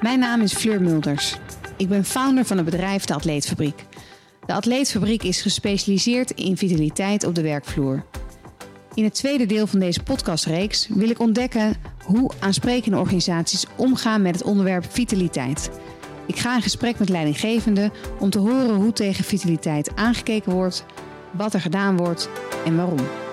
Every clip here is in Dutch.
Mijn naam is Fleur Mulders. Ik ben founder van het bedrijf De Atleetfabriek. De Atleetfabriek is gespecialiseerd in vitaliteit op de werkvloer. In het tweede deel van deze podcastreeks wil ik ontdekken hoe aansprekende organisaties omgaan met het onderwerp vitaliteit. Ik ga in gesprek met leidinggevenden om te horen hoe tegen vitaliteit aangekeken wordt, wat er gedaan wordt en waarom.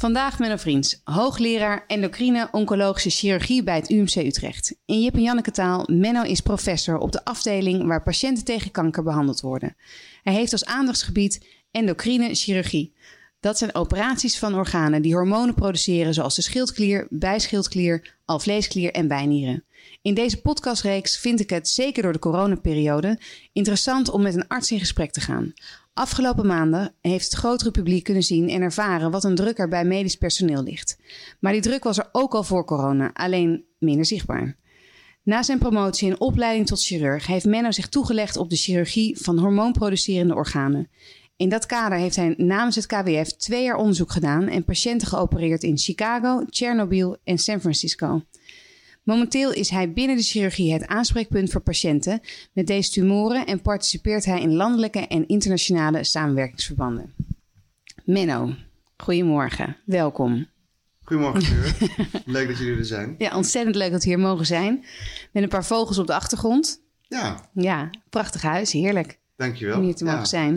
Vandaag Menno Vriends, hoogleraar endocrine oncologische chirurgie bij het UMC Utrecht. In Jip en Janneke taal, Menno is professor op de afdeling waar patiënten tegen kanker behandeld worden. Hij heeft als aandachtsgebied endocrine chirurgie. Dat zijn operaties van organen die hormonen produceren zoals de schildklier, bijschildklier, alvleesklier en bijnieren. In deze podcastreeks vind ik het, zeker door de coronaperiode, interessant om met een arts in gesprek te gaan. Afgelopen maanden heeft het grotere publiek kunnen zien en ervaren wat een druk er bij medisch personeel ligt. Maar die druk was er ook al voor corona, alleen minder zichtbaar. Na zijn promotie en opleiding tot chirurg heeft Menno zich toegelegd op de chirurgie van hormoonproducerende organen. In dat kader heeft hij namens het KWF twee jaar onderzoek gedaan en patiënten geopereerd in Chicago, Chernobyl en San Francisco. Momenteel is hij binnen de chirurgie het aanspreekpunt voor patiënten met deze tumoren en participeert hij in landelijke en internationale samenwerkingsverbanden. Menno, goedemorgen, welkom. Goedemorgen, Fleur. leuk dat jullie er zijn. Ja, ontzettend leuk dat we hier mogen zijn. Met een paar vogels op de achtergrond. Ja. Ja, prachtig huis, heerlijk. Dankjewel. Om hier te mogen zijn.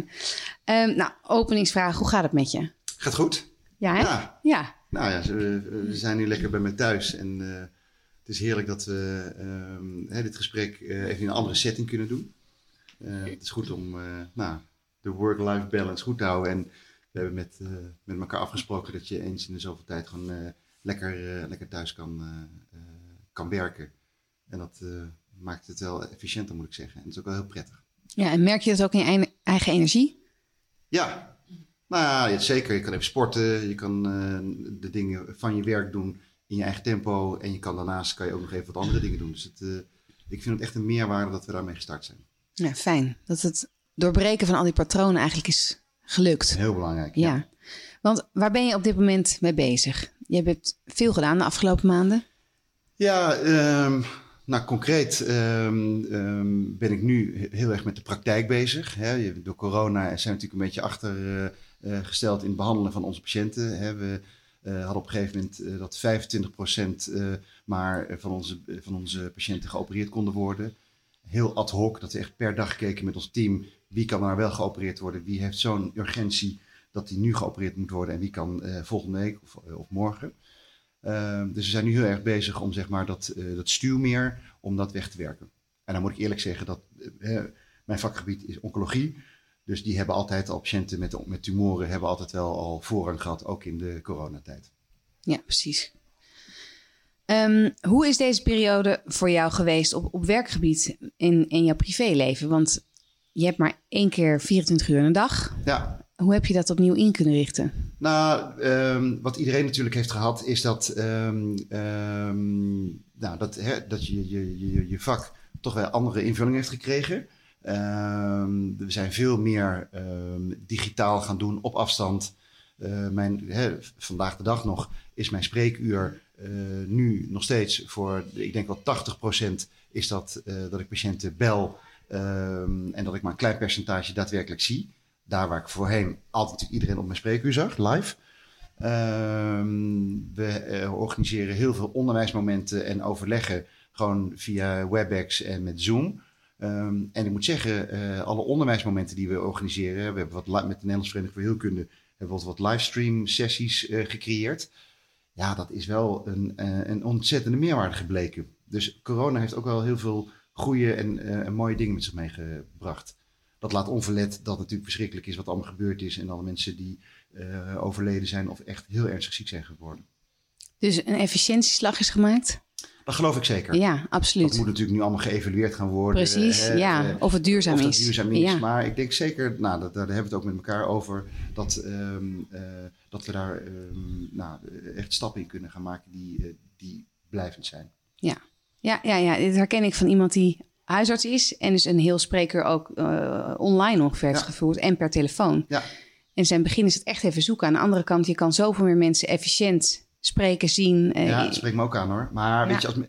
Um, nou, openingsvraag, hoe gaat het met je? Gaat goed. Ja, hè? Ja. ja. Nou ja, we, zijn nu lekker bij mij thuis en uh, het is heerlijk dat we uh, dit gesprek uh, even in een andere setting kunnen doen. Uh, het is goed om nou, de work-life balance goed te houden. En we hebben met, met elkaar afgesproken dat je eens in de zoveel tijd gewoon lekker, lekker thuis kan, kan werken. En dat maakt het wel efficiënter, moet ik zeggen. En dat is ook wel heel prettig. Ja, en merk je dat ook in je eigen energie? Ja, nou ja, zeker. Je kan even sporten, je kan de dingen van je werk doen in je eigen tempo. En je kan daarnaast kan je ook nog even wat andere dingen doen. Dus het, uh, ik vind het echt een meerwaarde dat we daarmee gestart zijn. Ja, fijn. Dat het doorbreken van al die patronen eigenlijk is gelukt. Heel belangrijk. Ja. ja. Want waar ben je op dit moment mee bezig? Je hebt veel gedaan de afgelopen maanden. Ja, um, nou concreet um, um, ben ik nu heel erg met de praktijk bezig. Hè. Door corona zijn we natuurlijk een beetje achtergesteld uh, uh, in het behandelen van onze patiënten. Hè. We, uh, hadden op een gegeven moment uh, dat 25% uh, maar van onze, van onze patiënten geopereerd konden worden. Heel ad hoc, dat we echt per dag gekeken met ons team. Wie kan nou wel geopereerd worden? Wie heeft zo'n urgentie dat die nu geopereerd moet worden? En wie kan volgende week of, of morgen? dus we zijn nu heel erg bezig om zeg maar, dat, dat stuwmeer, om dat weg te werken. En dan moet ik eerlijk zeggen dat mijn vakgebied is oncologie. Dus die hebben altijd al patiënten met, met tumoren, hebben altijd wel al voorrang gehad, ook in de coronatijd. Ja, precies. Um, hoe is deze periode voor jou geweest op, op werkgebied in, in jouw privéleven? Want je hebt maar één keer 24 uur een dag. Ja. Hoe heb je dat opnieuw in kunnen richten? Nou, um, wat iedereen natuurlijk heeft gehad, is dat, um, nou, dat, hè, dat je, je, je, je vak toch wel andere invulling heeft gekregen. Um, we zijn veel meer um, digitaal gaan doen op afstand. Uh, mijn, vandaag de dag nog is mijn spreekuur uh, nu nog steeds voor, ik denk wel 80% is dat uh, dat ik patiënten bel um, en dat ik maar een klein percentage daadwerkelijk zie. Daar waar ik voorheen altijd iedereen op mijn spreekuur zag, live. we organiseren heel veel onderwijsmomenten en overleggen gewoon via WebEx en met Zoom. Um, en ik moet zeggen, uh, alle onderwijsmomenten die we organiseren, we hebben wat met de Nederlandse Vereniging voor Heelkunde, hebben we wat livestream sessies uh, gecreëerd. Ja, dat is wel een, uh, een ontzettende meerwaarde gebleken. Dus corona heeft ook wel heel veel goede en, en mooie dingen met zich meegebracht. Dat laat onverlet dat het natuurlijk verschrikkelijk is wat allemaal gebeurd is en alle mensen die overleden zijn of echt heel ernstig ziek zijn geworden. Dus een efficiëntieslag is gemaakt? Dat geloof ik zeker. Ja, absoluut. Dat moet natuurlijk nu allemaal geëvalueerd gaan worden. Precies, hè, ja. Of het duurzaam of is. Of het duurzaam is. Ja. Maar ik denk zeker, nou, dat, daar hebben we het ook met elkaar over, dat, um, uh, dat we daar um, nou, echt stappen in kunnen gaan maken die, uh, die blijvend zijn. Ja. Ja, ja, ja, dit herken ik van iemand die huisarts is en dus een heel spreker ook uh, online ongeveer heeft ja. gevoerd en per telefoon. Ja. En zijn begin is het echt even zoeken. Aan de andere kant, je kan zoveel meer mensen efficiënt spreken, zien. eh, ja, dat spreekt me ook aan hoor. Maar weet Ja. je, als,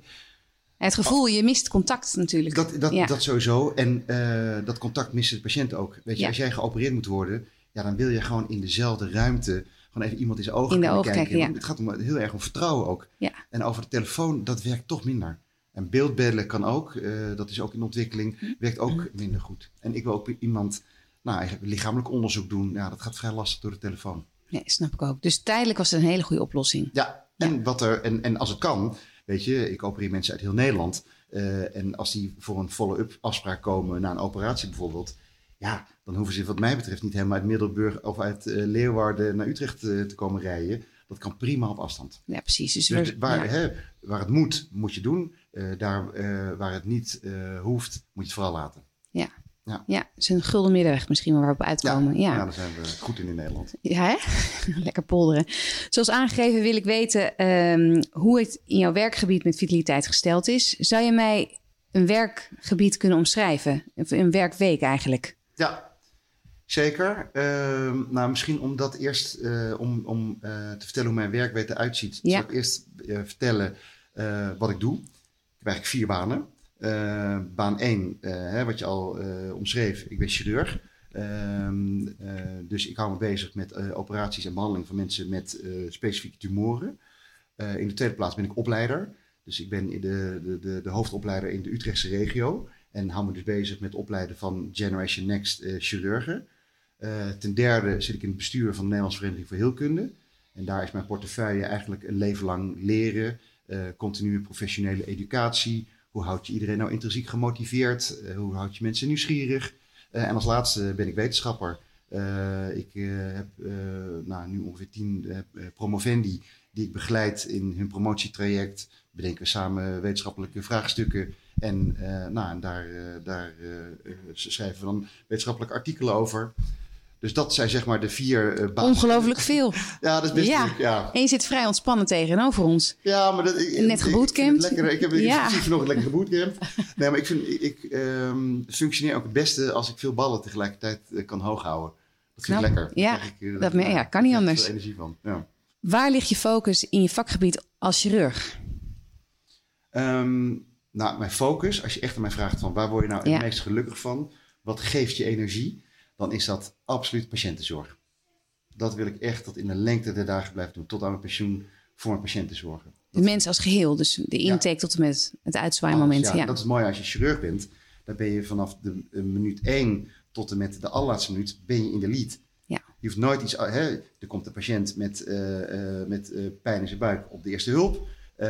het gevoel, je mist contact natuurlijk. Dat, dat, Ja. dat sowieso. En eh, dat contact mist de patiënt ook. Weet je, Ja. als jij geopereerd moet worden, ja, dan wil je gewoon in dezelfde ruimte gewoon even iemand in zijn ogen In de ogen kijken. kijken, ja. Want Het gaat om, heel erg om vertrouwen ook. Ja. En over de telefoon, dat werkt toch minder. En beeldbellen kan ook, eh, dat is ook in ontwikkeling, Hm. werkt ook minder goed. En ik wil ook iemand, nou, eigenlijk lichamelijk onderzoek doen. Ja, dat gaat vrij lastig door de telefoon. Nee, snap ik ook. Dus tijdelijk was het een hele goede oplossing. Ja, en, Wat er, en, en als het kan, weet je, ik opereer mensen uit heel Nederland. eh, en als die voor een follow-up afspraak komen na een operatie bijvoorbeeld. Ja, dan hoeven ze wat mij betreft niet helemaal uit Middelburg of uit eh, Leeuwarden naar Utrecht eh, te komen rijden. Dat kan prima op afstand. Ja, precies. Dus, Dus we- waar, ja. hè, waar het moet, moet je doen. Daar waar het niet hoeft, moet je het vooral laten. ja, het is een gulden middenweg misschien waar we op uitkomen. Ja, ja, ja. daar zijn we goed in in Nederland. hè? Lekker polderen. Zoals aangegeven wil ik weten ehm, hoe het in jouw werkgebied met vitaliteit gesteld is. Zou je mij een werkgebied kunnen omschrijven? Of Een werkweek eigenlijk? Ja, zeker. Ehm, nou, misschien om dat eerst uh, om, om uh, te vertellen hoe mijn werkweek eruit ziet. Ja. Zal ik eerst uh, vertellen wat ik doe. Ik heb eigenlijk vier banen. Baan 1, hè, wat je al omschreef, ik ben chirurg. Ehm, dus ik hou me bezig met operaties en behandeling van mensen met specifieke tumoren. in de tweede plaats ben ik opleider. Dus ik ben de, de, de, de hoofdopleider in de Utrechtse regio. En hou me dus bezig met opleiden van Generation Next chirurgen. Ten derde zit ik in het bestuur van de Nederlandse Vereniging voor Heelkunde. En daar is mijn portefeuille eigenlijk een leven lang leren, continue professionele educatie. Hoe houd je iedereen nou intrinsiek gemotiveerd? hoe houd je mensen nieuwsgierig? en als laatste ben ik wetenschapper. ik heb nou, nu ongeveer tien promovendi die ik begeleid in hun promotietraject. Bedenken we samen wetenschappelijke vraagstukken. En, nou, en daar, daar schrijven we dan wetenschappelijke artikelen over. Dus dat zijn zeg maar de vier uh, basis. Ongelooflijk veel. ja, dat is best ja. leuk. Ja. En je zit vrij ontspannen tegenover ons. Ja, maar dat, ik, Net gebootcampt. Ik, ik, heb ja. een lekker gebootcamp. Nee, maar ik, vind, ik um, functioneer ook het beste als ik veel ballen tegelijkertijd uh, kan hoog houden. Dat vind ik lekker. Ja, ik, uh, dat, dat ja, kan niet anders. Er energie van. Ja. Waar ligt je focus in je vakgebied als chirurg? Um, nou, mijn focus, als je echt aan mij vraagt van waar word je nou het meest gelukkig van? Wat geeft je energie? Dan is dat absoluut patiëntenzorg. Dat wil ik echt tot in de lengte der dagen blijven doen. Tot aan mijn pensioen voor mijn patiënten zorgen. De mens als geheel, dus de intake tot en met het uitzwaaimoment. Ja, Ja. Dat is mooi als je chirurg bent. Dan ben je vanaf de uh, minuut 1 tot en met de allerlaatste minuut ben je in de lead. Ja. Je hoeft nooit iets... Hè, er komt de patiënt met, uh, uh, met pijn in zijn buik op de eerste hulp. Uh,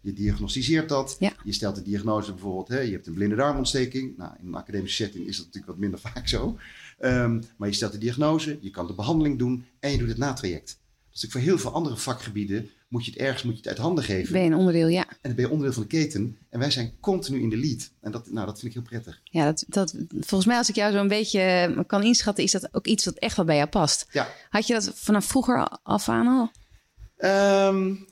je diagnosticeert dat. Ja. Je stelt de diagnose bijvoorbeeld, hè, je hebt een blinde darmontsteking. Nou, in een academische setting is dat natuurlijk wat minder vaak zo. Um, maar je stelt de diagnose, je kan de behandeling doen en je doet het natraject. Dus voor heel veel andere vakgebieden moet je het ergens moet je het uit handen geven. Ben je een onderdeel, ja. En dan ben je onderdeel van de keten. En wij zijn continu in de lead. En dat, nou, dat vind ik heel prettig. Ja, dat, dat, volgens mij als ik jou zo een beetje eh, kan inschatten, is dat ook iets wat echt wel bij jou past. Ja. Had je dat vanaf vroeger af aan al? Um,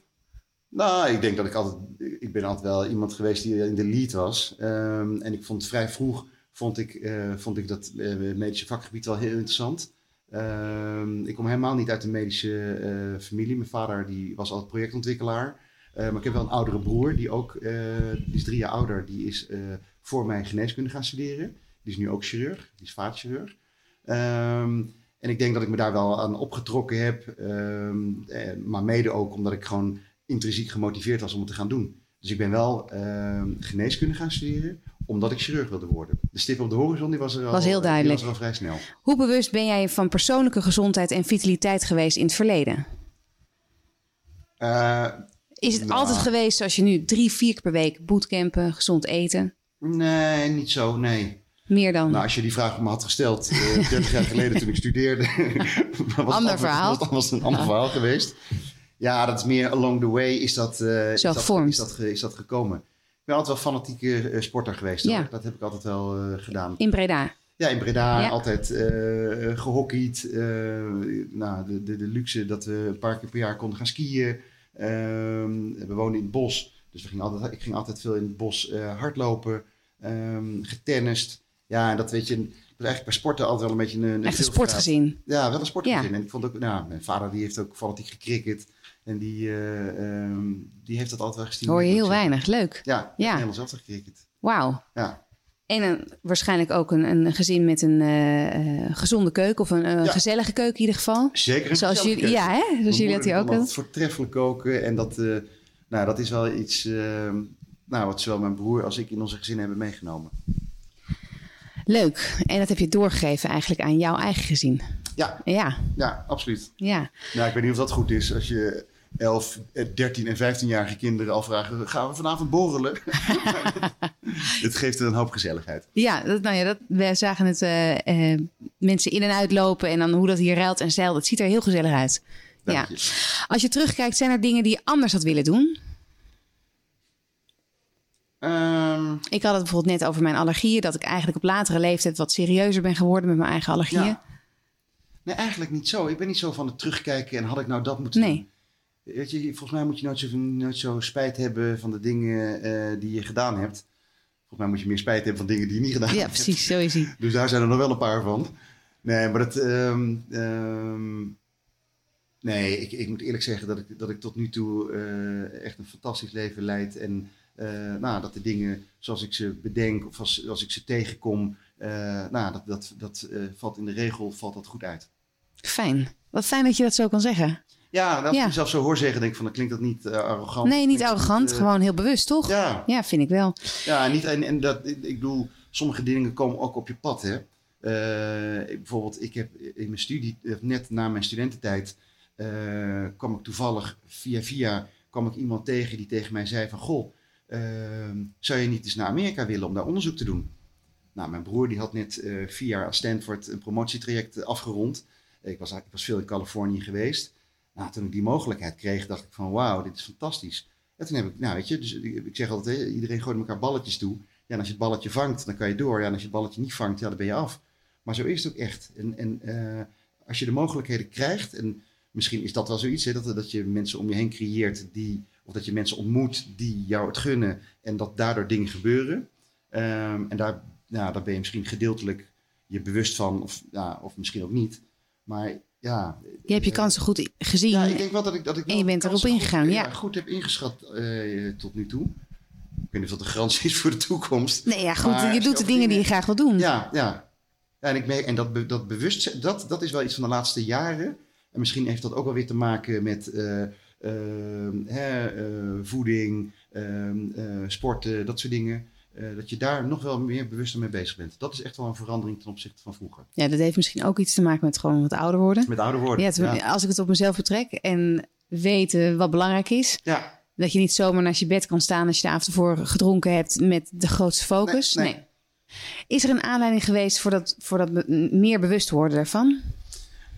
nou, ik denk dat ik altijd... Ik ben altijd wel iemand geweest die in de lead was. Um, en ik vond vrij vroeg vond ik, uh, vond ik dat uh, medische vakgebied wel heel interessant. Um, ik kom helemaal niet uit de medische uh, familie. Mijn vader die was altijd projectontwikkelaar. maar ik heb wel een oudere broer, die ook, die is drie jaar ouder. Die is voor mij geneeskunde gaan studeren. Die is nu ook chirurg, die is vaatchirurg. Um, en ik denk dat ik me daar wel aan opgetrokken heb. Maar mede ook omdat ik gewoon intrinsiek gemotiveerd was om het te gaan doen. Dus ik ben wel geneeskunde gaan studeren, omdat ik chirurg wilde worden. De stip op de horizon die was er al, was heel duidelijk. was er al vrij snel. Hoe bewust ben jij van persoonlijke gezondheid en vitaliteit geweest in het verleden? Uh, is het nou, altijd geweest zoals je nu drie, vier keer per week bootcampen, gezond eten? Nee, niet zo, nee. Meer dan? Nou, als je die vraag me had gesteld uh, 30 jaar geleden toen ik studeerde... was ander het, verhaal. Was, was het een ander verhaal geweest. Ja, dat is meer along the way is dat, uh, is, dat, is, dat, is dat gekomen. Ik ben altijd wel fanatieke uh, sporter geweest. Ja. Dat heb ik altijd wel uh, gedaan. In Breda? Ja, in Breda. Ja. Altijd gehockeyd. nou, de, de, de luxe dat we een paar keer per jaar konden gaan skiën. we woonden in het bos. Dus we gingen altijd, ik ging altijd veel in het bos hardlopen. Um, getennist. Ja, en dat weet je, eigenlijk bij sporten altijd wel een beetje een... een Echt een sportgezin. Ja, wel een sportgezin. Ja. En ik vond ook, nou, mijn vader die heeft ook fanatiek gecricket. En die, eh, ehm, die heeft dat altijd wel gestimuleerd. Hoor je heel weinig. Leuk. Ja, Ja. Nederlands zelf gecricket. Wauw. Ja. En een, waarschijnlijk ook een, een gezin met een eh, eh, gezonde keuken. Of een, Ja. gezellige keuken in ieder geval. Zeker een Zoals jullie, keuken. ja, hè? Zoals jullie dat hier ook doen. voortreffelijk koken. En dat, eh, nou, dat is wel iets ehm, nou, wat zowel mijn broer als ik in onze gezin hebben meegenomen. Leuk. En dat heb je doorgegeven eigenlijk aan jouw eigen gezin. Ja, Ja, ja, absoluut. ja. Nou, ik weet niet of dat goed is als je 11, eh, 13 en 15-jarige kinderen al vragen: gaan we vanavond borrelen? Het geeft er een hoop gezelligheid. Ja, dat, nou ja, dat, we zagen het eh, eh, mensen in en uitlopen en dan hoe dat hier ruilt en zeilt. Het ziet er heel gezellig uit. Dank Ja. je. Als je terugkijkt, zijn er dingen die je anders had willen doen? Ehm, Ik had het bijvoorbeeld net over mijn allergieën. Dat ik eigenlijk op latere leeftijd wat serieuzer ben geworden met mijn eigen allergieën. ja. Nee, eigenlijk niet zo. Ik ben niet zo van het terugkijken en had ik nou dat moeten Nee. doen. Weet je, volgens mij moet je nooit zo, nooit zo spijt hebben van de dingen eh, die je gedaan hebt. Volgens mij moet je meer spijt hebben van dingen die je niet gedaan Ja, hebt. precies. Zo is hij. Dus daar zijn er nog wel een paar van. Nee, maar het. ehm, ehm, nee, ik, ik moet eerlijk zeggen dat ik, dat ik tot nu toe eh, echt een fantastisch leven leid. En eh, nou, dat de dingen zoals ik ze bedenk of als, als ik ze tegenkom, nou, dat, dat, dat valt in de regel valt dat goed uit. Fijn. Wat fijn dat je dat zo kan zeggen. Ja, als Ja. ik mezelf zo hoor zeggen, denk ik van, dan klinkt dat niet eh, arrogant. Nee, niet dat arrogant. eh, gewoon heel bewust, toch? Ja, Ja, vind ik wel. Ja, en, niet, en, en dat, ik bedoel, sommige dingen komen ook op je pad. Hè? Eh, ik- bijvoorbeeld, ik heb in mijn studie, net na mijn studententijd, kwam ik toevallig via via kwam ik iemand tegen die tegen mij zei van, goh, eh, zou je niet eens naar Amerika willen om daar onderzoek te doen? Nou, mijn broer die had net eh, vier jaar aan Stanford een promotietraject afgerond. Ik was, ik was veel in Californië geweest. Nou, toen ik die mogelijkheid kreeg, dacht ik van, wauw, dit is fantastisch. En toen heb ik, nou weet je, dus ik, zeg altijd, iedereen gooit elkaar balletjes toe. Ja, en als je het balletje vangt, dan kan je door. Ja, en als je het balletje niet vangt, ja, dan ben je af. Maar zo is het ook echt. En, en eh, als je de mogelijkheden krijgt, en misschien is dat wel zoiets, hè, dat, dat je mensen om je heen creëert die, of dat je mensen ontmoet die jou het gunnen en dat daardoor dingen gebeuren. Ehm, en daar, nou, daar ben je misschien gedeeltelijk je bewust van, of, ja, of misschien ook niet. Maar ja. Je hebt je eh, kansen goed gezien. ja, ik denk wel dat ik dat ik En je bent erop ingegaan, goed, ja. goed heb ingeschat eh, tot nu toe. Ik weet niet of dat de garantie is voor de toekomst. nee, ja, goed. Maar je doet de dingen die je graag wil doen. Ja, ja. ja en ik merk, en dat, dat bewustzijn, dat, dat is wel iets van de laatste jaren. En misschien heeft dat ook wel weer te maken met eh, ehm, hè, voeding, ehm, eh, sporten, dat soort dingen. Eh, dat je daar nog wel meer bewuster mee bezig bent. Dat is echt wel een verandering ten opzichte van vroeger. Ja, dat heeft misschien ook iets te maken met gewoon wat ouder worden. Met ouder worden. Ja, Als ik het op mezelf betrek en weten wat belangrijk is. ja. Dat je niet zomaar naast je bed kan staan als je de avond ervoor gedronken hebt met de grootste focus. Nee, nee. Is er een aanleiding geweest voor dat, voor dat meer bewust worden daarvan?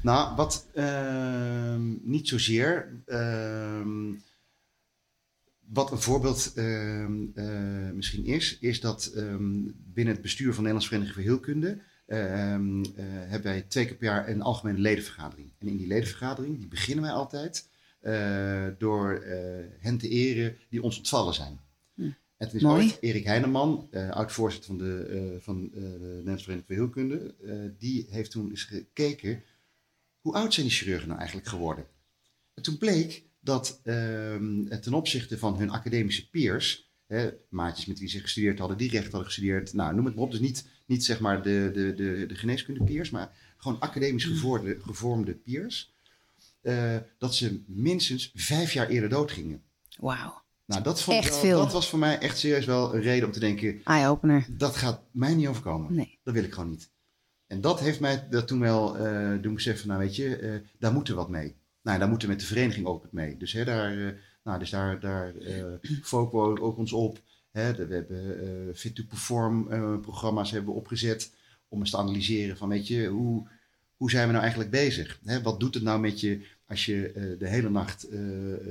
Nou, wat ehm, niet zozeer. ehm, wat een voorbeeld ehm, eh, misschien is, is dat ehm, binnen het bestuur van de Nederlandse Vereniging voor Heelkunde ehm, eh, hebben wij twee keer per jaar een algemene ledenvergadering. En in die ledenvergadering die beginnen wij altijd eh, door hen te eren die ons ontvallen zijn. Hm. En het is Mooi. ooit Erik Heineman, oud-voorzitter van de, van, de Nederlandse Vereniging voor Heelkunde, die heeft toen eens gekeken hoe oud zijn die chirurgen nou eigenlijk geworden? En toen bleek dat ehm, ten opzichte van hun academische peers, hè, maatjes met wie ze gestudeerd hadden, die recht hadden gestudeerd, nou noem het maar op, dus niet, niet zeg maar de, de, de, de geneeskunde peers, maar gewoon academisch gevormde, gevormde peers, eh, dat ze minstens vijf jaar eerder doodgingen. Wauw, Nou, dat, vond Echt wel- veel. dat was voor mij echt serieus wel een reden om te denken, eye-opener. dat gaat mij niet overkomen. Nee. Dat wil ik gewoon niet. En dat heeft mij dat toen wel eh doen beseffen, nou weet je, eh, daar moeten we wat mee. Nou, daar moeten we met de vereniging ook mee. Dus, hè, daar, eh, nou, dus daar, daar eh focussen we ook ons op. Hè, we hebben eh, Fit to Perform programma's hebben we opgezet om eens te analyseren van, weet je, hoe, hoe zijn we nou eigenlijk bezig? Hè, wat doet het nou met je als je de hele nacht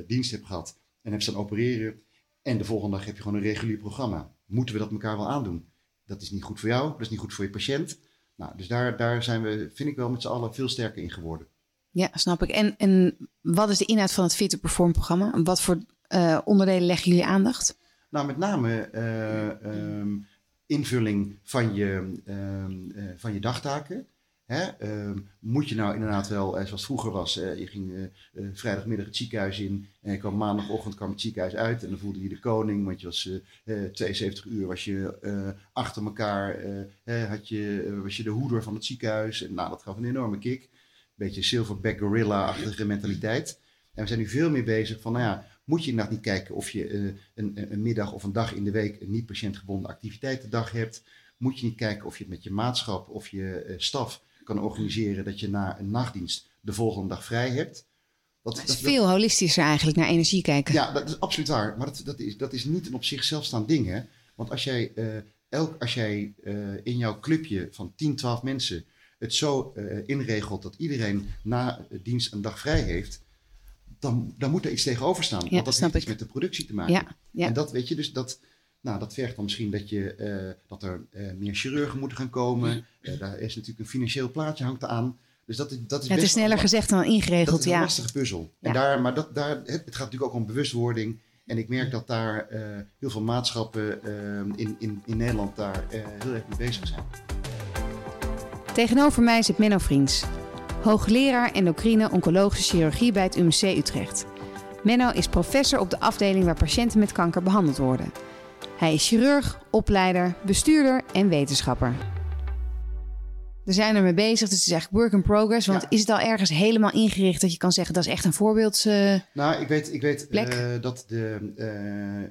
dienst hebt gehad en hebt staan opereren en de volgende dag heb je gewoon een regulier programma? Moeten we dat elkaar wel aandoen? Dat is niet goed voor jou, dat is niet goed voor je patiënt. Nou, dus daar, daar zijn we, vind ik wel, met z'n allen veel sterker in geworden. Ja, snap ik. En, en wat is de inhoud van het Fit Perform programma? Wat voor eh, onderdelen leggen jullie aandacht? Nou, met name eh, ehm, invulling van je, ehm, eh, van je dagtaken. Hè? Ehm, moet je nou inderdaad wel, zoals vroeger was, je ging vrijdagmiddag het ziekenhuis in en kwam maandagochtend kwam het ziekenhuis uit en dan voelde je de koning, want je was 72 uur was je achter elkaar, had je, was je de hoeder van het ziekenhuis en nou, dat gaf een enorme kick. Beetje silverback gorilla-achtige mentaliteit. En we zijn nu veel meer bezig van, nou ja, moet je inderdaad niet kijken of je uh, een, een, middag of een dag in de week een niet-patiëntgebonden activiteitendag hebt. Moet je niet kijken of je het met je maatschap of je uh, staf kan organiseren dat je na een nachtdienst de volgende dag vrij hebt. Dat, dat is veel holistischer eigenlijk naar energie kijken. Ja, dat is absoluut waar. Maar dat, dat, is, dat is niet een op zichzelf staand ding. Hè? Want als jij, uh, elk, als jij in jouw clubje van 10, 12 mensen het zo inregelt dat iedereen na dienst een dag vrij heeft, dan, dan moet er iets tegenover staan. want dat heeft iets met de productie te maken. Ja, ja. En dat weet je, dus dat, nou, dat vergt dan misschien dat, je, uh, dat er uh, meer chirurgen moeten gaan komen. Daar is natuurlijk een financieel plaatje hangt aan. Dus dat, dat is het is sneller gezegd dan ingeregeld. Dat is een lastige puzzel. En daar, maar dat, daar, het, het gaat natuurlijk ook om bewustwording. En ik merk dat daar heel veel maatschappen in, in, in Nederland daar heel erg mee bezig zijn. Tegenover mij zit Menno Vriends hoogleraar endocrine oncologische chirurgie bij het UMC Utrecht. Menno is professor op de afdeling waar patiënten met kanker behandeld worden. Hij is chirurg, opleider, bestuurder en wetenschapper. We zijn ermee bezig, dus het is eigenlijk work in progress. Want is het al ergens helemaal ingericht dat je kan zeggen dat is echt een voorbeeld? Uh, nou, ik weet, ik weet uh, dat de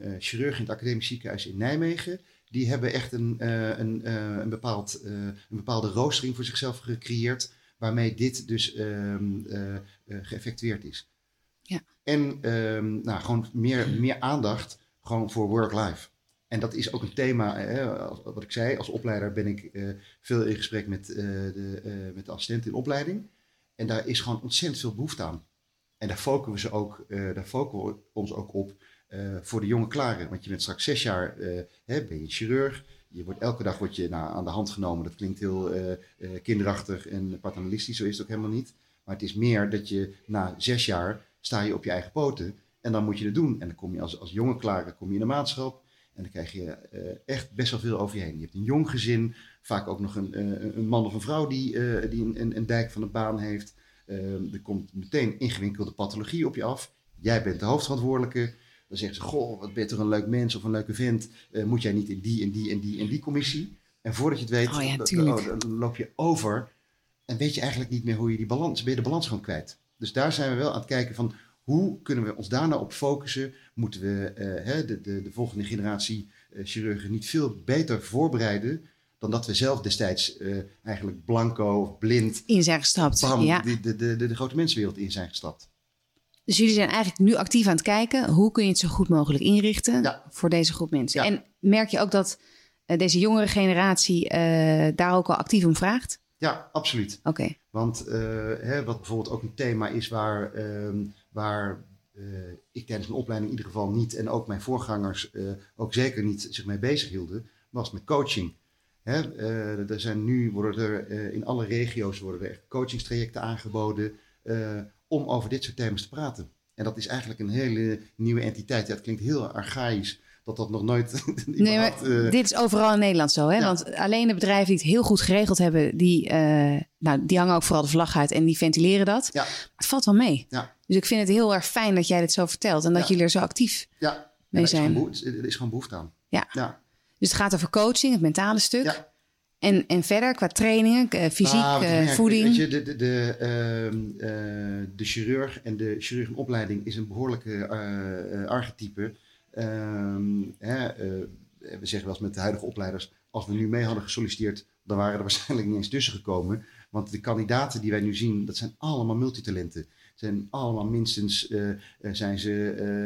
uh, chirurgen in het academisch ziekenhuis in Nijmegen. Die hebben echt een, een, een, bepaald, een bepaalde roostering voor zichzelf gecreëerd waarmee dit dus um, geëffectueerd is. Ja. En um, nou, gewoon meer, meer aandacht gewoon voor work-life. En dat is ook een thema, hè, wat ik zei, als opleider ben ik veel in gesprek met, de, met de assistenten in opleiding. En daar is gewoon ontzettend veel behoefte aan. En daar focussen we, ze ook, daar focussen we ons ook op voor de jonge klaren. Want je bent straks zes jaar, hè, ben je chirurg, je wordt, elke dag word je nou, aan de hand genomen. Dat klinkt heel uh, kinderachtig en paternalistisch, zo is het ook helemaal niet. Maar het is meer dat je na zes jaar sta je op je eigen poten en dan moet je het doen. En dan kom je als, als jonge klaar kom je in de maatschap en dan krijg je echt best wel veel over je heen. Je hebt een jong gezin, vaak ook nog een, een man of een vrouw die, die een, een, dijk van de baan heeft. Ehm, er komt meteen ingewikkelde pathologie op je af. Jij bent de hoofdverantwoordelijke. Dan zeggen ze, goh, wat ben je toch een leuk mens of een leuke vent. Uh, moet jij niet in die en die en die en die commissie? En voordat je het weet, oh dan loop je over. En weet je eigenlijk niet meer hoe je die balans, ben je de balans gewoon kwijt. Dus daar zijn we wel aan het kijken van, hoe kunnen we ons daar nou op focussen? Moeten we uh, hè, de, de, de, volgende generatie uh, chirurgen niet veel beter voorbereiden dan dat we zelf destijds eigenlijk blanco of blind in zijn gestapt. Bam, ja. de, de, de, de, grote mensenwereld in zijn gestapt. Dus jullie zijn eigenlijk nu actief aan het kijken hoe kun je het zo goed mogelijk inrichten voor deze groep mensen. En merk je ook dat uh, deze jongere generatie uh, daar ook al actief om vraagt? Ja, absoluut. Oké. Want uh, hè, wat bijvoorbeeld ook een thema is waar, ehm, waar ik tijdens mijn opleiding in ieder geval niet en ook mijn voorgangers ook zeker niet zich mee bezig hielden, was met coaching. Hè, er zijn nu worden er in alle regio's worden er echt coachingstrajecten aangeboden om over dit soort thema's te praten. En dat is eigenlijk een hele nieuwe entiteit. Ja, het klinkt heel archaïs dat dat nog nooit. nee, maar uh, dit is overal in Nederland zo. Hè? Want alleen de bedrijven die het heel goed geregeld hebben, die, uh, nou, die hangen ook vooral de vlag uit en die ventileren dat. Ja. Maar het valt wel mee. Ja. Dus ik vind het heel erg fijn dat jij dit zo vertelt en dat jullie er zo actief ja. mee zijn. Er is gewoon behoefte aan. Ja. ja. Dus het gaat over coaching, het mentale stuk. Ja. En, en verder qua trainingen, uh, fysiek, nou, voeding? Weet je, de, de, de, uh, de chirurg en de chirurgenopleiding is een behoorlijke archetype. Ehm, hè, we zeggen wel eens met de huidige opleiders, als we nu mee hadden gesolliciteerd, dan waren er waarschijnlijk niet eens tussen gekomen. Want de kandidaten die wij nu zien, dat zijn allemaal multitalenten. Zijn allemaal minstens, zijn ze,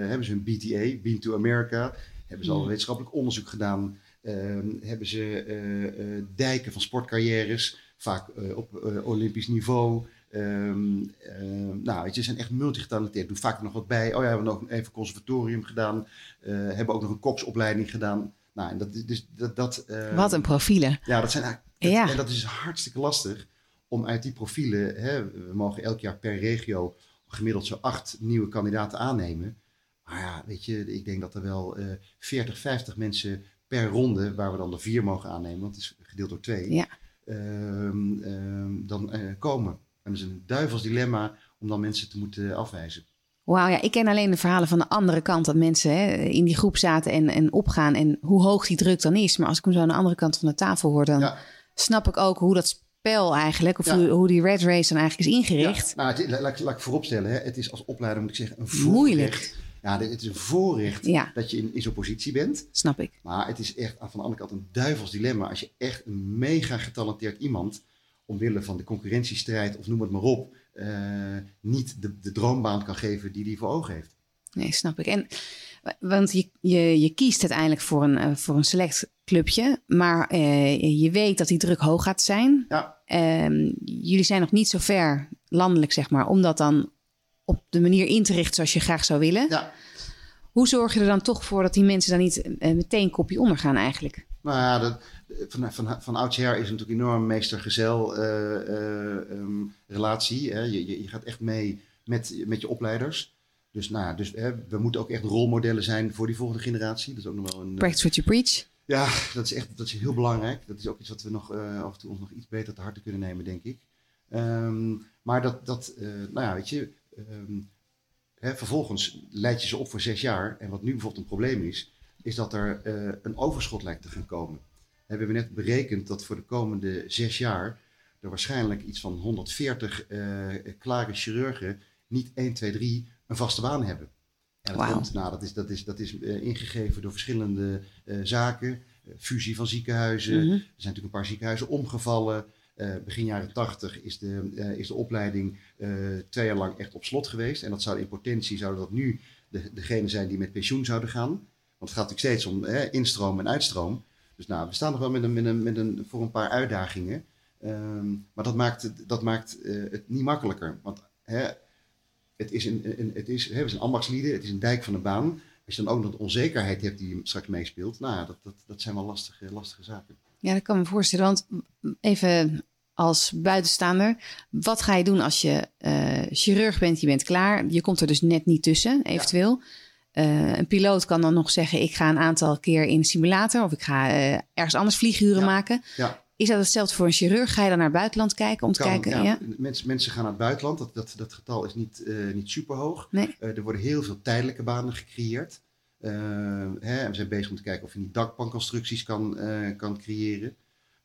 hebben ze een BTA, Bean to America, hebben ze al hmm. wetenschappelijk onderzoek gedaan. Ehm, hebben ze eh, eh, dijken van sportcarrières, vaak eh, op olympisch niveau. Um, nou, weet je, ze zijn echt multigetalenteerd. Doen vaak er nog wat bij. Oh ja, we hebben nog even conservatorium gedaan. hebben ook nog een koksopleiding gedaan. Nou, en dat, dus, dat, dat, wat een profielen. Ja, dat zijn eigenlijk, ja. En dat is hartstikke lastig om uit die profielen. Hè, we mogen elk jaar per regio gemiddeld zo acht nieuwe kandidaten aannemen. Maar ja, weet je, ik denk dat er wel uh, 40, 50 mensen per ronde, waar we dan de vier mogen aannemen, want het is gedeeld door twee, Ja. ehm, ehm, dan eh, komen. En dat is een duivels dilemma om dan mensen te moeten afwijzen. Wauw, ja, ik ken alleen de verhalen van de andere kant. Dat mensen hè, in die groep zaten en, en opgaan. En hoe hoog die druk dan is. Maar als ik hem zo aan de andere kant van de tafel hoor, dan Ja. snap ik ook hoe dat spel eigenlijk, of Ja. hoe, hoe die red race dan eigenlijk is ingericht. Ja, nou, het, laat, laat- laat ik vooropstellen, hè, het is als opleider, moet ik zeggen, een voorrecht. Moeilijk. Ja, het is een voorrecht Ja. dat je in, in zo'n positie bent. Snap ik. Maar het is echt van de andere kant een duivels dilemma. Als je echt een mega getalenteerd iemand, omwille van de concurrentiestrijd of noem het maar op, eh, niet de, de droombaan kan geven die hij voor ogen heeft. Nee, snap ik. En, want je, je, je kiest uiteindelijk voor een, eh, voor een select clubje. Maar eh, je weet dat die druk hoog gaat zijn. Ja, Ehm, jullie zijn nog niet zo ver landelijk, zeg maar, om dat dan op de manier in te richten zoals je graag zou willen. ja. Hoe zorg je er dan toch voor dat die mensen dan niet eh, meteen kopje ondergaan eigenlijk? Nou ja, dat, van, van, van oudsher is natuurlijk enorm meester-gezel eh, eh, ehm, relatie. Hè. Je, je, je gaat echt mee met, met je opleiders. Dus, nou, ja, dus hè, we moeten ook echt rolmodellen zijn voor die volgende generatie. Dat is ook nog wel een. Practice what you preach. Ja, dat is echt dat is heel belangrijk. Dat is ook iets wat we nog eh, af en toe ons nog iets beter te harte kunnen nemen, denk ik. Ehm, maar dat, dat eh, nou ja, weet je, ehm, hè, vervolgens leid je ze op voor zes jaar. En wat nu bijvoorbeeld een probleem is, is dat er eh, een overschot lijkt te gaan komen. We hebben net berekend dat voor de komende zes jaar er waarschijnlijk iets van 140 eh, klare chirurgen niet 1, 2, 3 een vaste baan hebben. En dat, komt, nou, dat is, dat is, dat is eh, ingegeven door verschillende zaken. Fusie van ziekenhuizen. Mhm. Er zijn natuurlijk een paar ziekenhuizen omgevallen. Eh, begin jaren 80 is de, eh, is de opleiding eh, twee jaar lang echt op slot geweest. En dat zou in potentie zou dat nu de, degene zijn die met pensioen zouden gaan. Want het gaat natuurlijk steeds om eh, instroom en uitstroom. Dus nou, we staan nog wel met een, met een, met een, voor een paar uitdagingen. Ehm, maar dat maakt, dat maakt het niet makkelijker. Want hè, het is een, een, het is, hè, we zijn ambachtslieden, het is een dijk van de baan. Als je dan ook nog de onzekerheid hebt die straks meespeelt, nou dat, dat, dat zijn wel lastige, lastige zaken. Ja, dat kan me voorstellen. Want even als buitenstaander, wat ga je doen als je eh, chirurg bent? Je bent klaar. Je komt er dus net niet tussen, eventueel. Eh, een piloot kan dan nog zeggen: ik ga een aantal keer in een simulator of ik ga eh, ergens anders vlieguren Ja. maken. Ja, Is dat hetzelfde voor een chirurg? Ga je dan naar het buitenland kijken om te kan, kijken? ja. Mensen, mensen gaan naar het buitenland, dat, dat, dat getal is niet, niet super hoog. Nee. Er worden heel veel tijdelijke banen gecreëerd. Hè, en we zijn bezig om te kijken of je niet dakpanconstructies kan, kan creëren.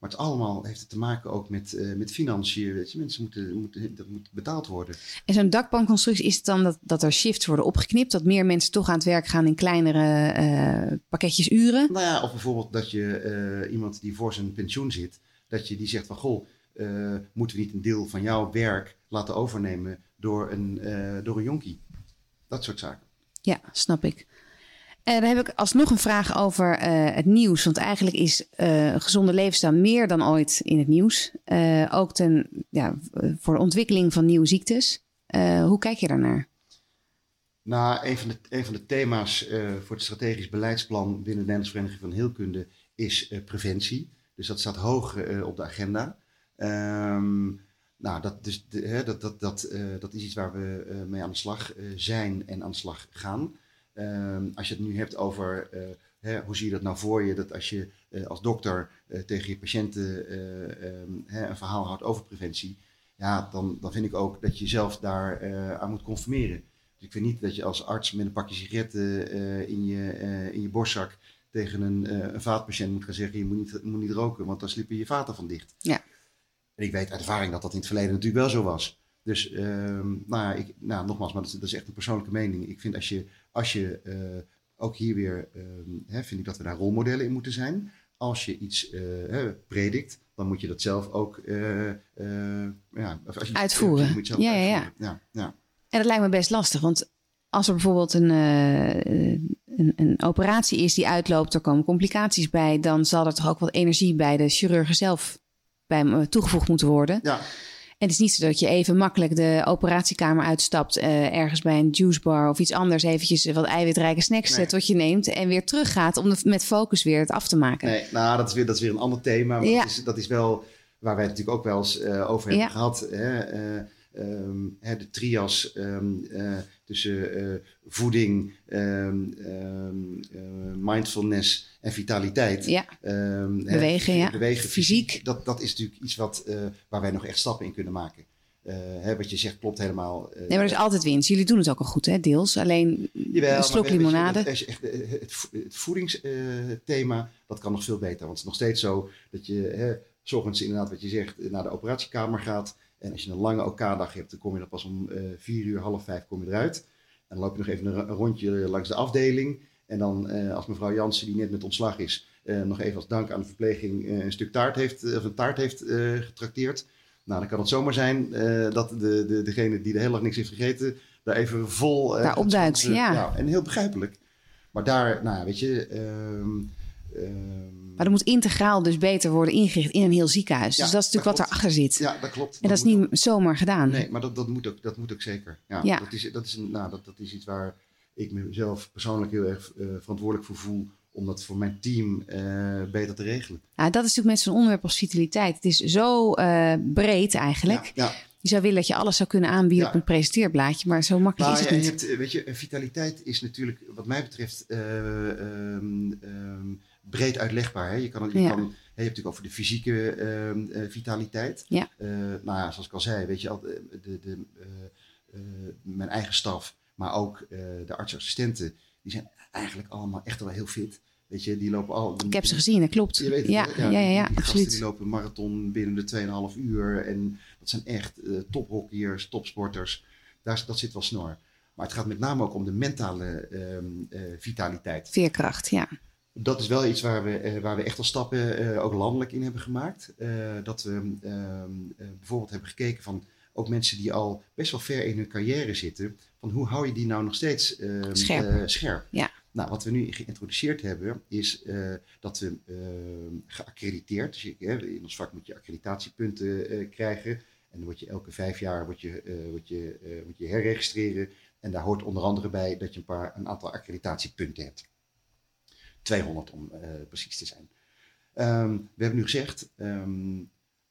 Maar het allemaal heeft het te maken ook met, eh, met financiën. Weet je. Mensen moeten, moeten, dat moet betaald worden. En zo'n dakpanconstructie is het dan dat, dat er shifts worden opgeknipt, dat meer mensen toch aan het werk gaan in kleinere eh, pakketjes uren. Nou ja, of bijvoorbeeld dat je eh, iemand die voor zijn pensioen zit, dat je die zegt van goh, moeten we niet een deel van jouw werk laten overnemen door een, door een jonkie? Dat soort zaken. Ja, snap ik. En dan heb ik alsnog een vraag over eh, het nieuws. Want eigenlijk is eh, een gezonde levensstijl meer dan ooit in het nieuws. Eh, ook ten, ja, voor de ontwikkeling van nieuwe ziektes. Eh, hoe kijk je daarnaar? Nou, een van de, een van de thema's eh, voor het strategisch beleidsplan binnen de Nederlandse Vereniging van Heelkunde is eh, preventie. Dus dat staat hoog eh, op de agenda. Ehm, nou, dat, dus, hè, dat, dat, dat, eh, dat is iets waar we eh, mee aan de slag eh, zijn en aan de slag gaan. Ehm, als je het nu hebt over eh, hè, hoe zie je dat nou voor je, dat als je eh, als dokter eh, tegen je patiënten eh, ehm, hè, een verhaal houdt over preventie, ja, dan, dan vind ik ook dat je jezelf daar aan moet conformeren. Dus ik vind niet dat je als arts met een pakje sigaretten in, je, in je borstzak tegen een, een vaatpatiënt moet gaan zeggen: je moet niet, moet niet roken, want dan slippen je vaten van dicht. Ja. En ik weet uit ervaring dat dat in het verleden natuurlijk wel zo was. Dus ehm, nou, ja, ik, nou, nogmaals, maar dat is echt een persoonlijke mening. Ik vind als je, als je eh, ook hier weer, ehm, hè, vind ik dat we daar rolmodellen in moeten zijn. Als je iets eh, hè, predikt, dan moet je dat zelf ook ja, of als je, Uitvoeren. moet zelf Ja, ja, ja. uitvoeren. ja, ja. En dat lijkt me best lastig. Want als er bijvoorbeeld een, eh, een, een operatie is die uitloopt, er komen complicaties bij, dan zal er toch ook wat energie bij de chirurgen zelf bij toegevoegd moeten worden. ja. En het is niet zo dat je even makkelijk de operatiekamer uitstapt, eh, ergens bij een juicebar of iets anders, eventjes wat eiwitrijke snacks Nee. eh, tot je neemt en weer teruggaat om de, met focus weer het af te maken. Nee, nou, dat is weer, dat is weer een ander thema. Maar Ja. dat, is, dat is wel waar wij het natuurlijk ook wel eens eh, over hebben Ja. gehad. Hè? Ehm, hè, de trias ehm, eh, tussen eh, voeding, ehm, eh, mindfulness en vitaliteit. Ja, Ehm, hè, Bewegen, ja. bewegen, Fysiek. Dat, dat is natuurlijk iets wat, waar wij nog echt stappen in kunnen maken. Hè, wat je zegt klopt helemaal. nee, maar er is altijd winst. Jullie doen het ook al goed, hè, deels. Alleen Jawel, een slok je, limonade. je echt, het voedingsthema, dat kan nog veel beter. Want het is nog steeds zo dat je hè, 's ochtends inderdaad wat je zegt, naar de operatiekamer gaat. En als je een lange OK-dag hebt, dan kom je er pas om eh vier uur, half vijf kom je eruit. En dan loop je nog even een, rondje langs de afdeling. En dan eh, als mevrouw Jansen, die net met ontslag is, eh, nog even als dank aan de verpleging een stuk taart heeft, of een taart heeft getrakteerd. Nou, dan kan het zomaar zijn dat de, de, degene die de hele dag niks heeft gegeten, daar even vol... eh, Daar opduikt, ja. En heel begrijpelijk. Maar daar, nou ja, weet je... ehm, ehm, Maar dat moet integraal dus beter worden ingericht in een heel ziekenhuis. Ja, dus dat is natuurlijk dat wat erachter zit. ja, dat klopt. en dat is niet zomaar gedaan. Nee, maar dat, dat, moet ook, dat moet ook zeker. Ja, Ja. Dat, is, dat, is nou, dat, dat is iets waar ik mezelf persoonlijk heel erg eh, verantwoordelijk voor voel... om dat voor mijn team eh, beter te regelen. Nou, dat is natuurlijk met zo'n onderwerp als vitaliteit. Het is zo eh, breed eigenlijk. Ja, ja. Je zou willen dat je alles zou kunnen aanbieden Ja. op een presenteerblaadje. Maar zo makkelijk is ja, het je niet. hebt, eh, weet je, vitaliteit is natuurlijk, wat mij betreft, eh, ehm, ehm, breed uitlegbaar. Hè? Je, kan, het- je, Ja. kan, je hebt natuurlijk over de fysieke ehm, eh, vitaliteit. Ja. Eh, nou ja, zoals ik al zei, weet je, al, de, de, de, eh, eh, mijn eigen staf, maar ook eh, de artsassistenten, die zijn eigenlijk allemaal echt wel heel fit. Weet je, die lopen al. Ik heb ze gezien, dat klopt. Je weet het, ja, ja, ja, ja, die, absoluut. die lopen een marathon binnen de 2,5 uur. En dat zijn echt eh tophockeyers, topsporters. Daar, dat zit wel snor. Maar het gaat met name ook om de mentale ehm, eh, vitaliteit. Veerkracht, ja. Dat is wel iets waar we, eh, waar we echt al stappen eh, ook landelijk in hebben gemaakt. Eh, dat we ehm, eh, bijvoorbeeld hebben gekeken van ook mensen die al best wel ver in hun carrière zitten. Van hoe hou je die nou nog steeds ehm, Scherp. scherp? Ja. Nou, wat we nu geïntroduceerd hebben, is dat we ehm, geaccrediteerd, dus je, in ons vak moet je accreditatiepunten krijgen. En dan word je elke vijf jaar word je, word je, moet je herregistreren. En daar hoort onder andere bij dat je een, paar, een aantal accreditatiepunten hebt. 200 om eh, precies te zijn. Ehm, we hebben nu gezegd, ehm,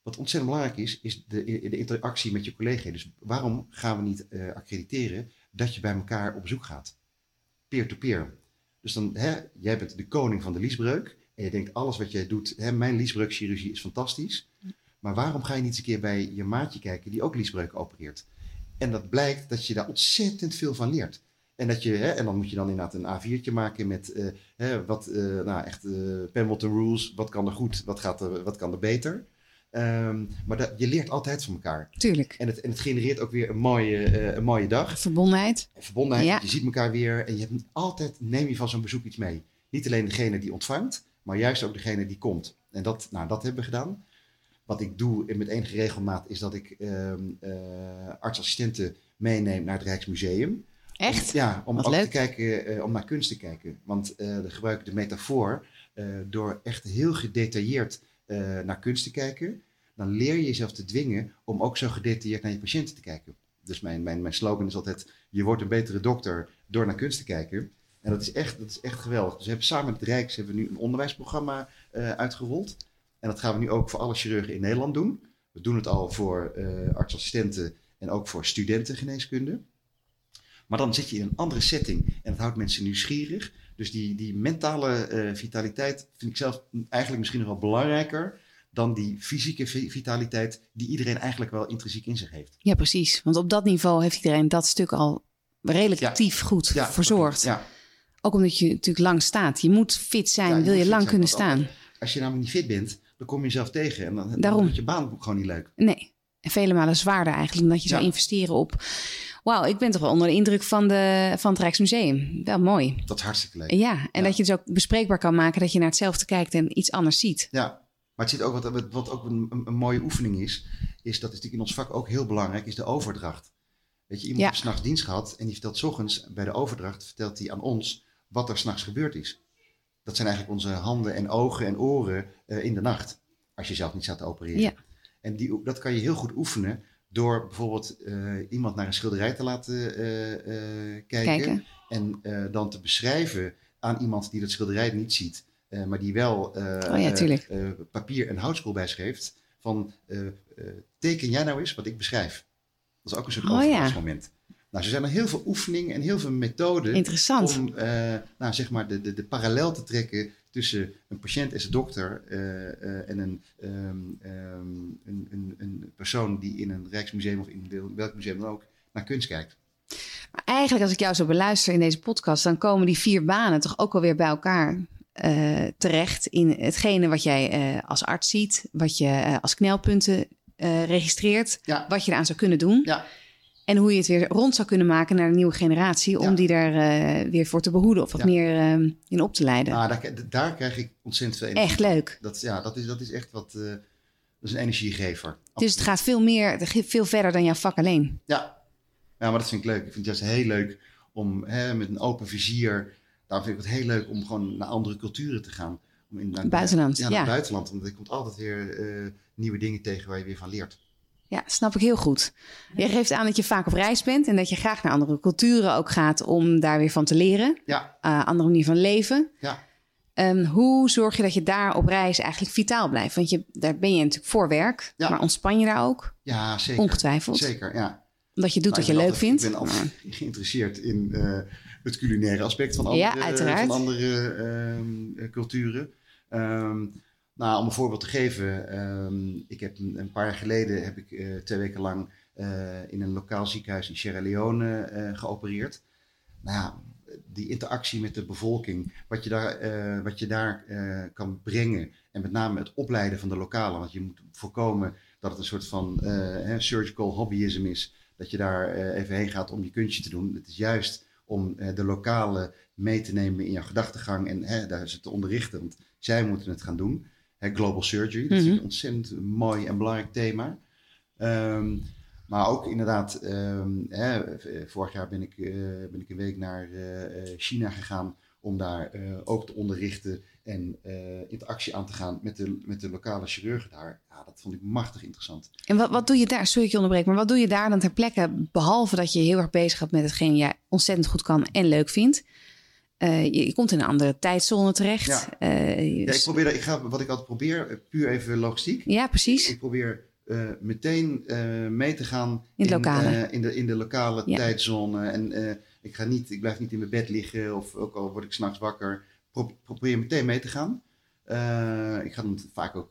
wat ontzettend belangrijk is, is de, de interactie met je collega. Dus waarom gaan we niet eh, accrediteren dat je bij elkaar op bezoek gaat? Peer-to-peer. Dus dan, hè, jij bent de koning van de liesbreuk. En je denkt, alles wat jij doet, hè, mijn liesbreukchirurgie is fantastisch. Maar waarom ga je niet eens een keer bij je maatje kijken die ook liesbreuk opereert? En dat blijkt dat je daar ontzettend veel van leert. En, dat je, hè, en dan moet je dan inderdaad een A4'tje maken met eh, hè, wat, eh, nou echt, eh Pemberton Rules. Wat kan er goed, wat, gaat er, wat kan er beter? Ehm, maar dat, je leert altijd van elkaar. Tuurlijk. En het, en het genereert ook weer een mooie, een mooie dag. Verbondenheid. En verbondenheid, Ja. je ziet elkaar weer. En je hebt altijd, neem je van zo'n bezoek iets mee. Niet alleen degene die ontvangt, maar juist ook degene die komt. En dat, nou, dat hebben we gedaan. Wat ik doe met enige regelmaat is dat ik ehm eh, artsassistenten meeneem naar het Rijksmuseum. Echt? Ja, om Wat ook leuk. te kijken, eh, om naar kunst te kijken. Want eh dan gebruik ik de metafoor eh, door echt heel gedetailleerd eh, naar kunst te kijken. Dan leer je jezelf te dwingen om ook zo gedetailleerd naar je patiënten te kijken. Dus mijn, mijn, mijn slogan is altijd: je wordt een betere dokter door naar kunst te kijken. En dat is echt, dat is echt geweldig. Dus we hebben samen met het Rijks hebben we nu een onderwijsprogramma eh, uitgerold. En dat gaan we nu ook voor alle chirurgen in Nederland doen. We doen het al voor eh, artsassistenten en ook voor studenten geneeskunde. Maar dan zit je in een andere setting en dat houdt mensen nieuwsgierig. Dus die, die mentale eh, vitaliteit vind ik zelf eigenlijk misschien nog wel belangrijker dan die fysieke vi- vitaliteit die iedereen eigenlijk wel intrinsiek in zich heeft. Ja, precies. Want op dat niveau heeft iedereen dat stuk al relatief goed Ja, verzorgd. Ja, Ook omdat je natuurlijk lang staat. Je moet fit zijn, je wil je lang zijn, kunnen staan. als je namelijk niet fit bent, dan kom je jezelf tegen en dan, dan Daarom. wordt je baan gewoon niet leuk. Nee. En vele malen zwaarder eigenlijk, omdat je zou Ja. investeren op... Wauw, ik ben toch wel onder de indruk van, de, van het Rijksmuseum. Wel mooi. Dat is hartstikke leuk. Ja, en Ja. dat je het dus ook bespreekbaar kan maken... dat je naar hetzelfde kijkt en iets anders ziet. Ja, maar het zit ook wat, wat- ook een, een, een mooie oefening is, is dat is natuurlijk in ons vak ook heel belangrijk, is de overdracht. Weet je, iemand Ja. heeft s'nachts dienst gehad en die vertelt 's ochtends bij de overdracht, vertelt hij aan ons wat er s'nachts gebeurd is. Dat zijn eigenlijk onze handen en ogen en oren eh, in de nacht, als je zelf niet staat te opereren. Ja. En die, dat kan je heel goed oefenen door bijvoorbeeld eh, iemand naar een schilderij te laten eh, eh, kijken. Kijken. En dan te beschrijven aan iemand die dat schilderij niet ziet, maar die wel Oh ja, papier en houtskool bijschreef. Van teken jij nou eens wat ik beschrijf. Dat is ook een soort Oh, ja. overgangsmoment. Nou, er zijn er heel veel oefeningen en heel veel methoden om nou, zeg maar de, de, de parallel te trekken tussen een patiënt en zijn dokter eh, eh, en een, ehm, ehm, een, een, een persoon die in een Rijksmuseum of in wel- welk museum dan ook naar kunst kijkt. Maar eigenlijk, als ik jou zo beluister in deze podcast, dan komen die vier banen toch ook alweer bij elkaar eh, terecht in hetgene wat jij als arts ziet, wat je als knelpunten registreert, Ja, wat je eraan zou kunnen doen. ja, En hoe je het weer rond zou kunnen maken naar de nieuwe generatie. Om Ja. die daar eh, weer voor te behoeden of wat Ja. meer eh, in op te leiden. nou, daar, daar krijg ik ontzettend veel energie echt leuk. Dat, ja, dat is, dat is echt wat. eh, dat is een energiegever. Dus het gaat veel meer, veel verder dan jouw vak alleen. Ja. ja, maar dat vind ik leuk. Ik vind het juist heel leuk om hè, met een open vizier. Daarom vind ik het heel leuk om gewoon naar andere culturen te gaan. Om in, naar, Buitenland, Ja, naar ja. het buitenland. Want er komt altijd weer eh, nieuwe dingen tegen waar je weer van leert. Ja, snap ik heel goed. Je geeft aan dat je vaak op reis bent en dat je graag naar andere culturen ook gaat om daar weer van te leren. Ja, Uh, andere manier van leven. ja. Ehm, hoe zorg je dat je daar op reis eigenlijk vitaal blijft? Want je, daar ben je natuurlijk voor werk, Ja. maar ontspan je daar ook? ja zeker. Ongetwijfeld. Zeker, ja. Omdat je doet Nou, wat je leuk altijd- vindt. Ik ben altijd geïnteresseerd in eh, het culinaire aspect van Ja, andere, uiteraard. van andere ehm, eh, culturen. Ehm, nou, om een voorbeeld te geven. ehm, ik heb een, paar jaar geleden heb ik eh, twee weken lang eh, in een lokaal ziekenhuis in Sierra Leone eh, geopereerd. Nou ja, die interactie met de bevolking, wat je daar, wat je daar kan brengen. En met name het opleiden van de lokalen. Want je moet voorkomen dat het een soort van surgical hobbyism is. Dat je daar even heen gaat om je kunstje te doen. Het is juist om de lokalen mee te nemen in jouw gedachtegang en daar ze te onderrichten. Want zij moeten het gaan doen. Global surgery, dat is Mhm. een ontzettend mooi en belangrijk thema. Ehm, maar ook inderdaad, ehm, hè, vorig jaar ben ik, eh, ben ik een week naar eh, eh, China gegaan om daar ook te onderrichten en interactie aan te gaan met de, met de lokale chirurgen daar. Ja, dat vond ik machtig interessant. En wat, wat doe je daar? Sorry, dat ik je onderbreek, maar wat doe je daar dan ter plekke? Behalve dat je heel erg bezig gaat met hetgeen jij ontzettend goed kan en leuk vindt. Eh, je, je komt in een andere tijdzone terecht. Ja. Eh, Ja, ik probeer, ik ga, wat ik altijd probeer, eh, puur even logistiek. ja, precies. Ik probeer meteen mee te gaan In in, de, in de lokale Ja. tijdzone. En ik, ga niet, ik blijf niet in mijn bed liggen of ook al word ik s'nachts wakker. Pro- probeer meteen mee te gaan. Ik ga dan vaak ook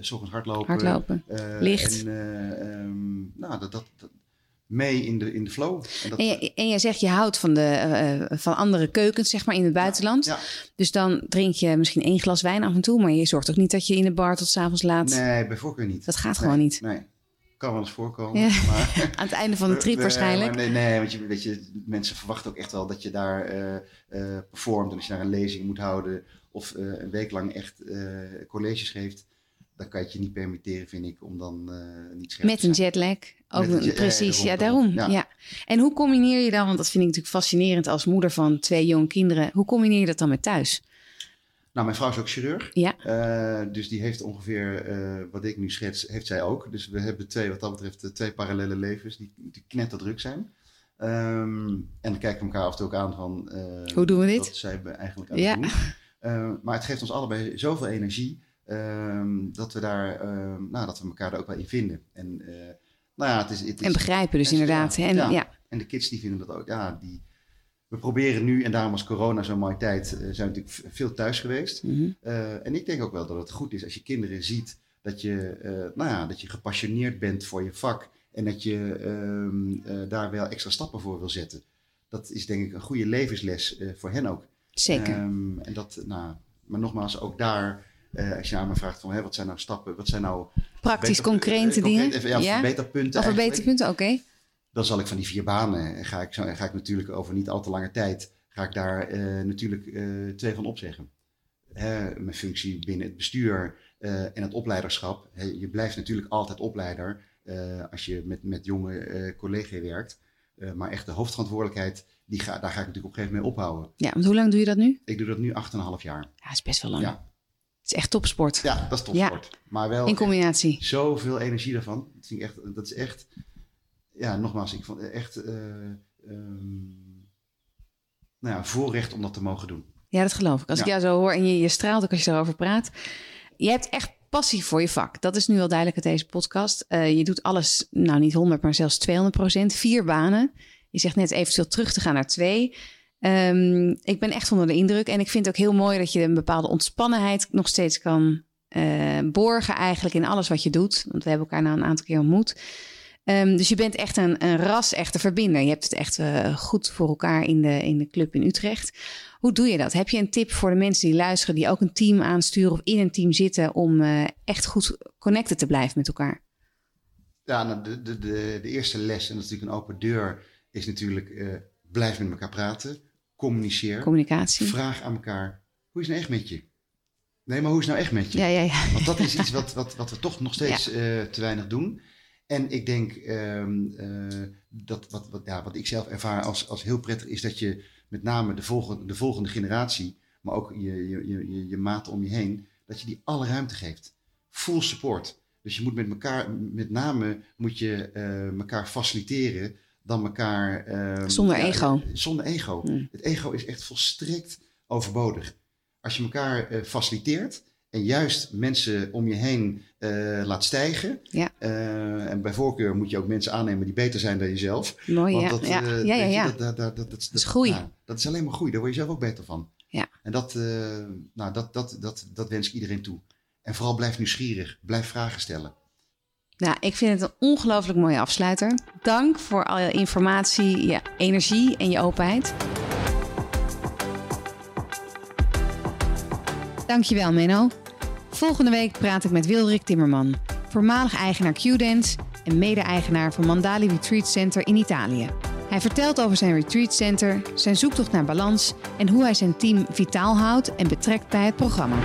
s ochtends hardlopen. Hardlopen. Licht. En eh, ehm, nou, dat, dat, dat- mee in de, in de flow. En dat, En, je, en jij zegt je houdt van, de, eh, van andere keukens, zeg maar, in het buitenland. Ja. Dus dan drink je misschien één glas wijn af en toe. Maar je zorgt ook niet dat je in de bar tot s'avonds laat. Nee, bij voorkeur niet. Dat gaat Nee, gewoon niet. Nee, kan wel eens voorkomen. Ja. Maar, Aan het einde van de trip waarschijnlijk. Nee, nee, want je, weet je, mensen verwachten ook echt wel dat je daar eh eh, performt. En als je daar een lezing moet houden of eh, een week lang echt eh, colleges geeft, dan kan je het je niet permitteren, vind ik, om dan eh, niet scherp Met te een zijn. jetlag. Ook een een- jet- precies, ja, daarom. Ja. ja. En hoe combineer je dan, want dat vind ik natuurlijk fascinerend als moeder van twee jonge kinderen. Hoe combineer je dat dan met thuis? Nou, mijn vrouw is ook chirurg. Ja, Eh, dus die heeft ongeveer eh, wat ik nu schets, heeft zij ook. Dus we hebben twee, wat dat betreft, twee parallele levens die, die knetterdruk zijn. Ehm, en dan kijken we elkaar af en toe ook aan van... Hoe doen we dit? Wat zij eigenlijk aan Ja. doen. Maar het geeft ons allebei zoveel energie ehm, dat we daar, ehm, nou, dat we elkaar er ook wel in vinden. En, eh, nou ja, het is, het is, en begrijpen dus en- inderdaad. ja, En, ja. ja. en de kids die vinden dat ook, ja, die, we proberen nu, en daarom was corona zo'n mooie tijd, eh, zijn we natuurlijk veel thuis geweest. Mhm. Eh, en ik denk ook wel dat het goed is als je kinderen ziet dat je, nou ja, dat je gepassioneerd bent voor je vak en dat je ehm, eh, daar wel extra stappen voor wil zetten. Dat is denk ik een goede levensles voor hen ook. Zeker. En dat, nou, maar nogmaals, ook daar, eh, als je aan me vraagt van, hè, wat zijn nou stappen, wat zijn nou... Praktisch concrete eh, dingen. even, ja, ja? verbeterpunten Of verbeterpunten, oké. Dan zal ik van die vier banen, ga ik, zo- ga ik natuurlijk over niet al te lange tijd, ga ik daar eh, natuurlijk eh, twee van opzeggen. Mijn functie binnen het bestuur eh, en het opleiderschap. Hè, je blijft natuurlijk altijd opleider eh, als je met, met jonge eh collega's werkt. Eh, maar echt de hoofdverantwoordelijkheid, die ga, daar ga ik natuurlijk op een gegeven moment mee ophouden. Ja, want hoe lang doe je dat nu? Ik doe dat nu 8,5 jaar. Ja, dat is best wel lang. Ja. Het is echt topsport. Ja, dat is topsport. Maar wel In combinatie. zoveel energie daarvan. Dat, vind ik echt, dat is echt, ja, nogmaals, ik vond echt eh, ehm, nou ja, voorrecht om dat te mogen doen. Ja, dat geloof ik. Als ik Ja. jou zo hoor en je, je straalt ook als je daarover praat. Je hebt echt passie voor je vak. Dat is nu wel duidelijk uit deze podcast. Uh, je doet alles, nou niet 100, maar zelfs 200 procent. Vier banen. Je zegt net eventueel terug te gaan naar twee. Um, ik ben echt onder de indruk. En ik vind het ook heel mooi dat je een bepaalde ontspannenheid nog steeds kan uh, borgen eigenlijk in alles wat je doet. Want we hebben elkaar nou een aantal keer ontmoet. Um, dus je bent echt een, een ras-echte verbinder. Je hebt het echt uh, goed voor elkaar in de, in de club in Utrecht. Hoe doe je dat? Heb je een tip voor de mensen die luisteren, die ook een team aansturen of in een team zitten om uh, echt goed connected te blijven met elkaar? Ja, nou, de, de, de, eerste les, en dat is natuurlijk een open deur, is natuurlijk blijf met elkaar praten, communiceer. Communicatie. Vraag aan elkaar, hoe is het nou echt met je? Nee, maar hoe is het nou echt met je? Ja, ja, ja. Want dat is iets wat, wat, wat we toch nog steeds ja. uh, te weinig doen. En ik denk um, uh, dat wat, wat, ja, wat ik zelf ervaar als, als heel prettig is dat je met name de volgende, de volgende generatie, maar ook je, je, je, je maat om je heen, dat je die alle ruimte geeft. Full support. Dus je moet met elkaar, met name moet je uh, elkaar faciliteren dan elkaar. Um, zonder ja, ego. Zonder ego. Hmm. Het ego is echt volstrekt overbodig. Als je elkaar uh, faciliteert en juist mensen om je heen uh, laat stijgen. Ja. Uh, en bij voorkeur moet je ook mensen aannemen die beter zijn dan jezelf. Mooi, Want ja. Dat, ja. Ja, ja, ja. Dat, dat, dat, dat, dat, is groei. Dat is alleen maar groei. Daar word je zelf ook beter van. Ja. En dat, nou, dat, dat, dat, dat wens ik iedereen toe. En vooral blijf nieuwsgierig. Blijf vragen stellen. Nou, ik vind het een ongelooflijk mooie afsluiter. Dank voor al je informatie, je energie en je openheid. Dankjewel, Menno. Volgende week praat ik met Wilrik Timmerman, voormalig eigenaar Q-Dance en mede-eigenaar van Mandali Retreat Center in Italië. Hij vertelt over zijn retreat center, zijn zoektocht naar balans en hoe hij zijn team vitaal houdt en betrekt bij het programma.